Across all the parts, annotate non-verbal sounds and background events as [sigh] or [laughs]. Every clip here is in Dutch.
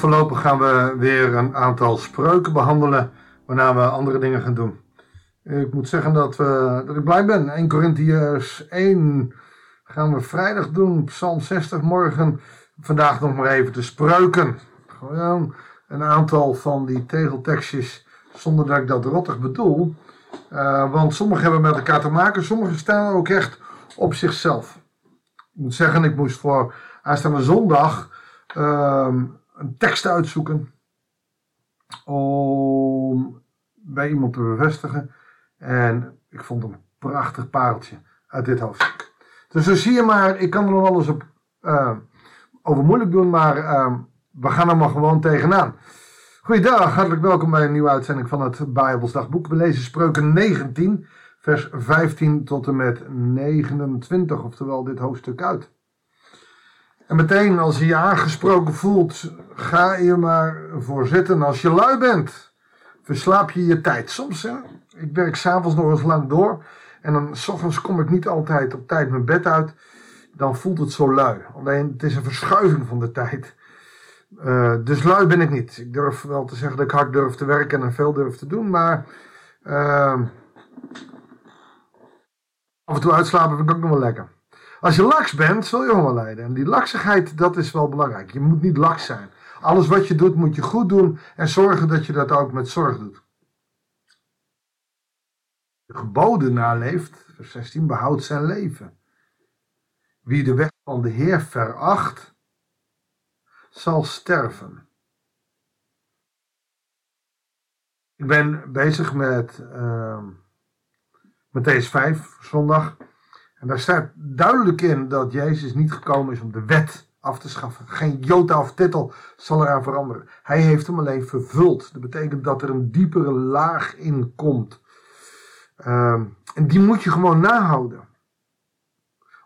voorlopig gaan we weer een aantal spreuken behandelen, waarna we andere dingen gaan doen. Ik moet zeggen dat, we, dat ik blij ben. 1 Corinthiërs 1 gaan we vrijdag doen, Psalm 60 morgen. Vandaag nog maar even de spreuken. Gewoon een aantal van die tegeltekstjes, zonder dat ik dat rottig bedoel. Uh, want sommige hebben met elkaar te maken, sommige staan ook echt op zichzelf. Ik moet zeggen, ik moest voor aanstaande zondag uh, een tekst uitzoeken om bij iemand te bevestigen. En ik vond een prachtig pareltje uit dit hoofdstuk. Dus zo zie je maar, ik kan er nog eens op, uh, over moeilijk doen, maar uh, we gaan er maar gewoon tegenaan. Goeiedag, hartelijk welkom bij een nieuwe uitzending van het Bijbelsdagboek. We lezen Spreuken 19, vers 15 tot en met 29, oftewel dit hoofdstuk uit. En meteen als je je aangesproken voelt, ga je maar voor zitten. Als je lui bent, verslaap je je tijd. Soms, hè, ik werk s'avonds nog eens lang door. En dan s ochtends kom ik niet altijd op tijd mijn bed uit. Dan voelt het zo lui. Alleen het is een verschuiving van de tijd. Uh, dus lui ben ik niet. Ik durf wel te zeggen dat ik hard durf te werken en veel durf te doen. Maar uh, af en toe uitslapen vind ik ook nog wel lekker. Als je laks bent, zul je honger lijden. En die laksigheid, dat is wel belangrijk. Je moet niet laks zijn. Alles wat je doet, moet je goed doen. En zorgen dat je dat ook met zorg doet. De geboden naleeft, vers 16, behoudt zijn leven. Wie de weg van de Heer veracht, zal sterven. Ik ben bezig met uh, Matthäus 5, zondag. En daar staat duidelijk in dat Jezus niet gekomen is om de wet af te schaffen. Geen jota of titel zal eraan veranderen. Hij heeft hem alleen vervuld. Dat betekent dat er een diepere laag in komt. Uh, en die moet je gewoon nahouden.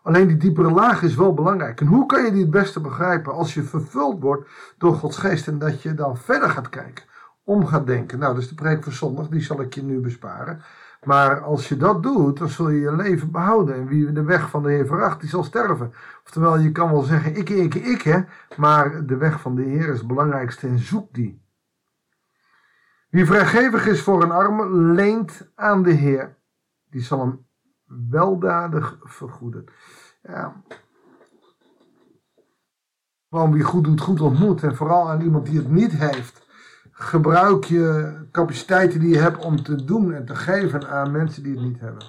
Alleen die diepere laag is wel belangrijk. En hoe kan je die het beste begrijpen? Als je vervuld wordt door Gods geest en dat je dan verder gaat kijken. Om gaat denken. Nou, dus de preek van zondag, die zal ik je nu besparen. Maar als je dat doet, dan zul je je leven behouden. En wie de weg van de Heer veracht, die zal sterven. Oftewel, je kan wel zeggen, ik, ik, ik, hè. Maar de weg van de Heer is het belangrijkste en zoek die. Wie vrijgevig is voor een arme, leent aan de Heer. Die zal hem weldadig vergoeden. Ja. Wie goed doet, goed ontmoet. En vooral aan iemand die het niet heeft gebruik je capaciteiten die je hebt om te doen en te geven aan mensen die het niet hebben.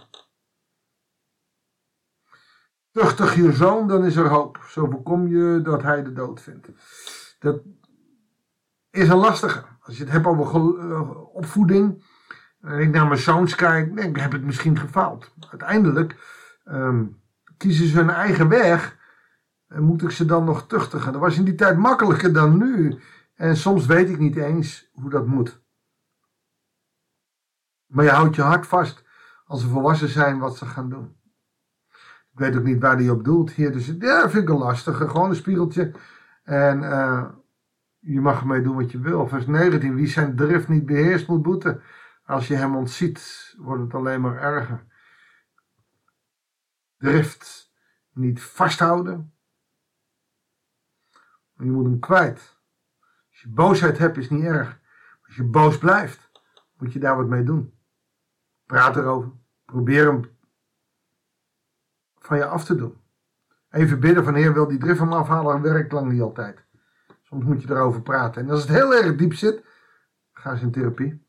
Tuchtig je zoon, dan is er hoop. Zo voorkom je dat hij de dood vindt. Dat is een lastige. Als je het hebt over eh, opvoeding. En ik naar mijn zoons kijk, ik, heb ik misschien gefaald. Uiteindelijk um, kiezen ze hun eigen weg. En moet ik ze dan nog tuchtigen. Dat was in die tijd makkelijker dan nu. En soms weet ik niet eens hoe dat moet. Maar je houdt je hart vast als ze volwassen zijn wat ze gaan doen. Ik weet ook niet waar die op doelt hier. Dus ja, vind ik een lastige. Gewoon een spiegeltje. En uh, je mag ermee doen wat je wil. Vers 19. Wie zijn drift niet beheerst moet boeten. Als je hem ontziet, wordt het alleen maar erger. Drift niet vasthouden. Je moet hem kwijt. Als je boosheid hebt is niet erg. Als je boos blijft, moet je daar wat mee doen. Praat erover. Probeer hem van je af te doen. Even bidden van Heer, wil die drift van me afhalen en werkt lang niet altijd. Soms moet je erover praten. En als het heel erg diep zit, ga eens in therapie.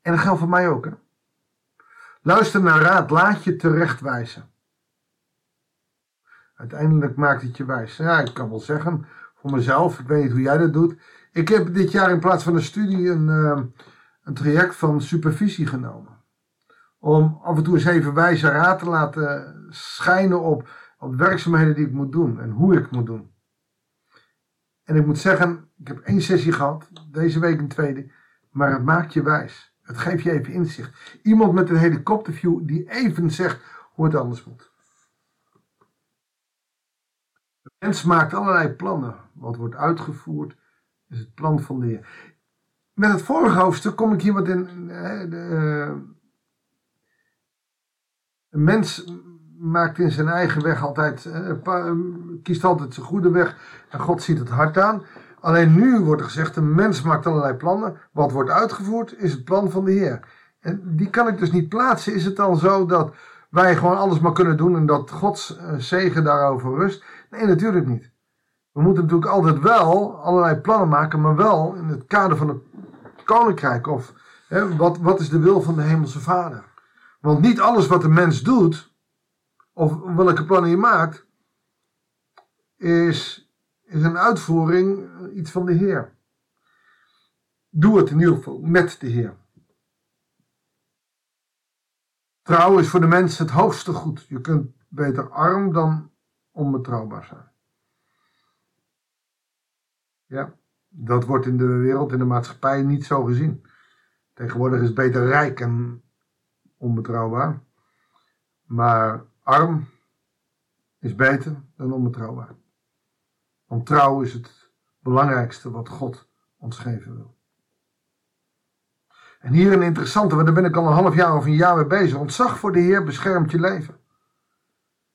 En dat geldt voor mij ook. Hè? Luister naar raad, laat je terechtwijzen. Uiteindelijk maakt het je wijs. Ja, ik kan wel zeggen, voor mezelf. Ik weet niet hoe jij dat doet. Ik heb dit jaar in plaats van een studie een, uh, een traject van supervisie genomen. Om af en toe eens even wijze raad te laten schijnen op, op werkzaamheden die ik moet doen en hoe ik moet doen. En ik moet zeggen, ik heb één sessie gehad, deze week een tweede, maar het maakt je wijs. Het geeft je even inzicht. Iemand met een helikopterview die even zegt hoe het anders moet. De mens maakt allerlei plannen. Wat wordt uitgevoerd is het plan van de Heer. Met het vorige hoofdstuk kom ik hier wat in. De, eh, een mens maakt in zijn eigen weg altijd, uh, kiest altijd zijn goede weg en God ziet het hart aan. Alleen nu wordt er gezegd, de mens maakt allerlei plannen. Wat wordt uitgevoerd is het plan van de Heer. En die kan ik dus niet plaatsen. Is het dan zo dat wij gewoon alles maar kunnen doen en dat Gods eh, zegen daarover rust? Nee, natuurlijk niet. We moeten natuurlijk altijd wel allerlei plannen maken, maar wel in het kader van het koninkrijk. Of hè, wat, wat is de wil van de Hemelse Vader? Want niet alles wat de mens doet, of welke plannen je maakt, is, is een uitvoering iets van de Heer. Doe het in ieder geval met de Heer. Trouw is voor de mens het hoogste goed. Je kunt beter arm dan onbetrouwbaar zijn. Ja, dat wordt in de wereld, in de maatschappij niet zo gezien. Tegenwoordig is beter rijk en onbetrouwbaar. Maar arm is beter dan onbetrouwbaar. Want trouw is het belangrijkste wat God ons geven wil. En hier een interessante, want daar ben ik al een half jaar of een jaar mee bezig. Ontzag voor de Heer beschermt je leven.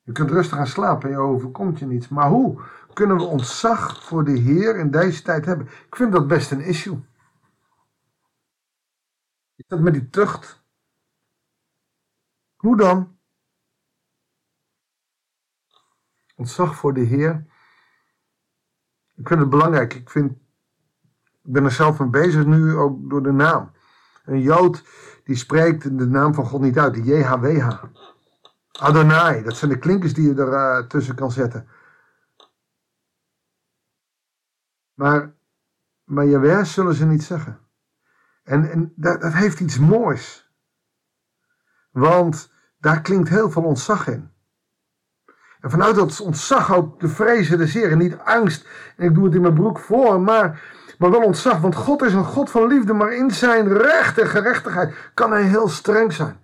Je kunt rustig gaan slapen en je overkomt je niets. Maar hoe kunnen we ontzag voor de Heer in deze tijd hebben? Ik vind dat best een issue. Is dat met die tucht? Hoe dan? Ontzag voor de Heer. Ik vind het belangrijk. Ik, vind, ik ben er zelf mee bezig nu ook door de naam. Een Jood die spreekt de naam van God niet uit, de JHWH. Adonai, dat zijn de klinkers die je er uh, tussen kan zetten. Maar, maar Jaweh zullen ze niet zeggen. En, en dat, dat heeft iets moois. Want daar klinkt heel veel ontzag in. En vanuit dat ontzag ook de vrezen de zeer. Niet angst. En ik doe het in mijn broek voor. Maar, maar wel ontzag. Want God is een God van liefde. Maar in zijn recht en gerechtigheid kan hij heel streng zijn.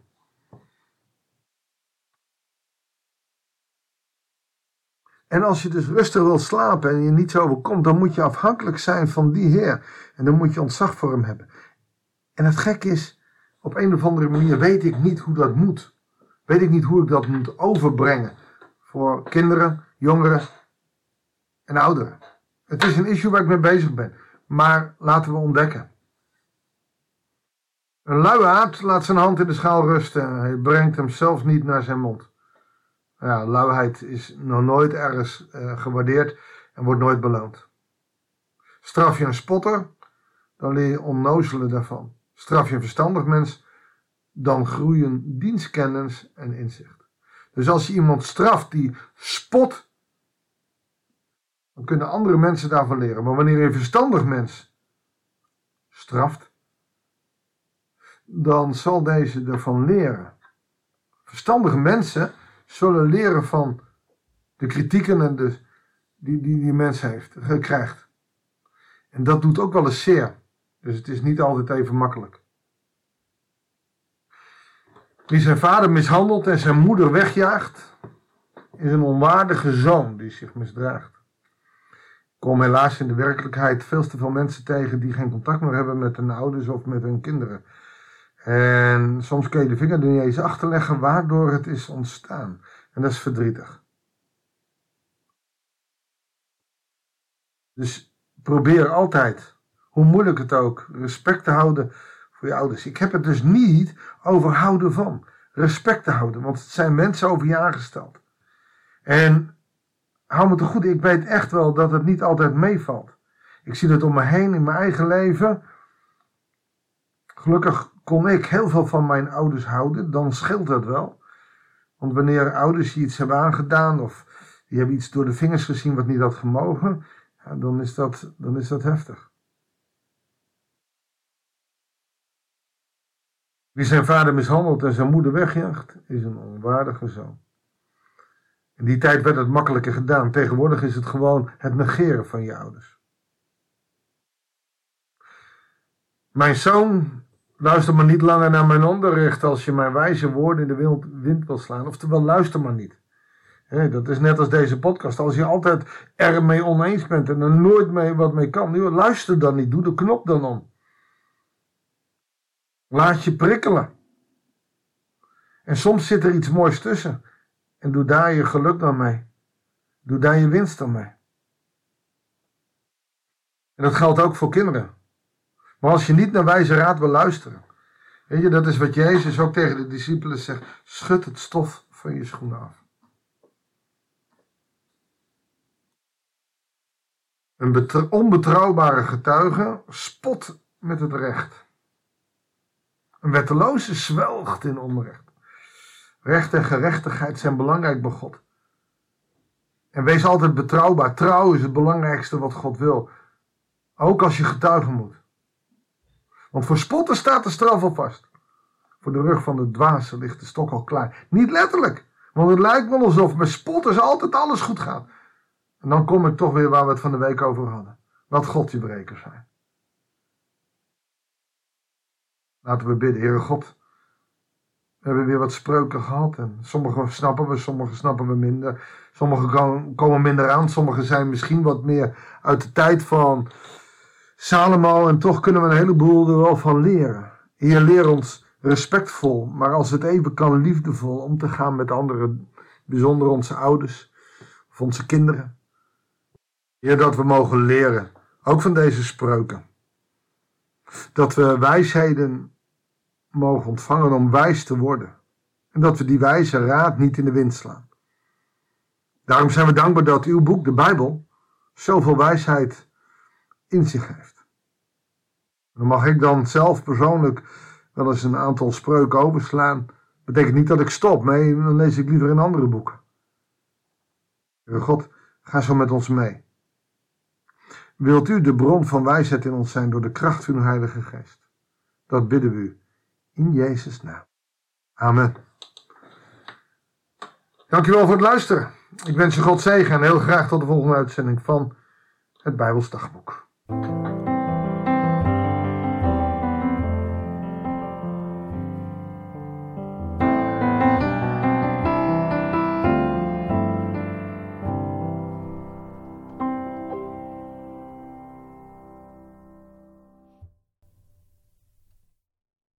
En als je dus rustig wil slapen en je niet zo overkomt, dan moet je afhankelijk zijn van die Heer. En dan moet je ontzag voor hem hebben. En het gek is, op een of andere manier weet ik niet hoe dat moet. Weet ik niet hoe ik dat moet overbrengen. Voor kinderen, jongeren en ouderen. Het is een issue waar ik mee bezig ben. Maar laten we ontdekken. Een luiaard laat zijn hand in de schaal rusten. Hij brengt hem zelfs niet naar zijn mond. Ja, luiheid is nog nooit ergens uh, gewaardeerd en wordt nooit beloond. Straf je een spotter, dan leer je onnozelen daarvan. Straf je een verstandig mens, dan groeien dienstkennis en inzicht. Dus als je iemand straft die spot, dan kunnen andere mensen daarvan leren. Maar wanneer je een verstandig mens straft, dan zal deze ervan leren. Verstandige mensen zullen leren van de kritieken en de, die, die die mens heeft, krijgt. En dat doet ook wel eens zeer. Dus het is niet altijd even makkelijk. Wie zijn vader mishandelt en zijn moeder wegjaagt, is een onwaardige zoon die zich misdraagt. Ik kom helaas in de werkelijkheid veel te veel mensen tegen die geen contact meer hebben met hun ouders of met hun kinderen. En soms kun je de vinger er niet eens achterleggen waardoor het is ontstaan. En dat is verdrietig. Dus probeer altijd, hoe moeilijk het ook, respect te houden voor je ouders. Ik heb het dus niet over houden van. Respect te houden, want het zijn mensen over je aangesteld. En hou me te goed, ik weet echt wel dat het niet altijd meevalt. Ik zie het om me heen in mijn eigen leven. Gelukkig kon ik heel veel van mijn ouders houden, dan scheelt dat wel. Want wanneer ouders je iets hebben aangedaan of die hebben iets door de vingers gezien wat niet had gemogen, dan, is dat, dan is dat heftig. Wie zijn vader mishandelt en zijn moeder wegjaagt, is een onwaardige zoon. In die tijd werd het makkelijker gedaan. Tegenwoordig is het gewoon het negeren van je ouders. Mijn zoon Luister maar niet langer naar mijn onderricht als je mijn wijze woorden in de wind wil slaan. Oftewel, luister maar niet. dat is net als deze podcast. Als je altijd ermee oneens bent en er nooit mee wat mee kan, luister dan niet. Doe de knop dan om. Laat je prikkelen. En soms zit er iets moois tussen. En doe daar je geluk dan mee. Doe daar je winst dan mee. En dat geldt ook voor kinderen. Maar als je niet naar wijze raad wil luisteren. Weet je, dat is wat Jezus ook tegen de discipelen zegt. Schud het stof van je schoenen af. Een onbetrouwbare getuige spot met het recht. Een wetteloze zwelgt in onrecht. Recht en gerechtigheid zijn belangrijk bij God. En wees altijd betrouwbaar. Trouw is het belangrijkste wat God wil. Ook als je getuigen moet. Want voor spotten staat de straf al vast. Voor de rug van de dwaze ligt de stok al klaar. Niet letterlijk. Want het lijkt wel alsof met spotters altijd alles goed gaat. En dan kom ik toch weer waar we het van de week over hadden. Wat God je brekers zijn. Laten we bidden, Heere God. We hebben weer wat spreuken gehad. En sommige snappen we, sommige snappen we minder. Sommige komen minder aan. Sommige zijn misschien wat meer uit de tijd van Salomo. En toch kunnen we een heleboel er wel van leren. Heer, leer ons respectvol, maar als het even kan, liefdevol om te gaan met anderen. Bijzonder onze ouders of onze kinderen. Heer, dat we mogen leren, ook van deze spreuken. Dat we wijsheden mogen ontvangen om wijs te worden. En dat we die wijze raad niet in de wind slaan. Daarom zijn we dankbaar dat uw boek, de Bijbel, zoveel wijsheid in zich heeft. Dan mag ik dan zelf persoonlijk wel eens een aantal spreuken overslaan. Betekent niet dat ik stop, nee, dan lees ik liever in andere boeken. God, ga zo met ons mee. Wilt u de bron van wijsheid in ons zijn door de kracht van uw Heilige Geest? Dat bidden we u in Jezus' naam. Amen. Dankjewel voor het luisteren. Ik wens je God zegen en heel graag tot de volgende uitzending van het Bijbels Dagboek. Thank [laughs] you.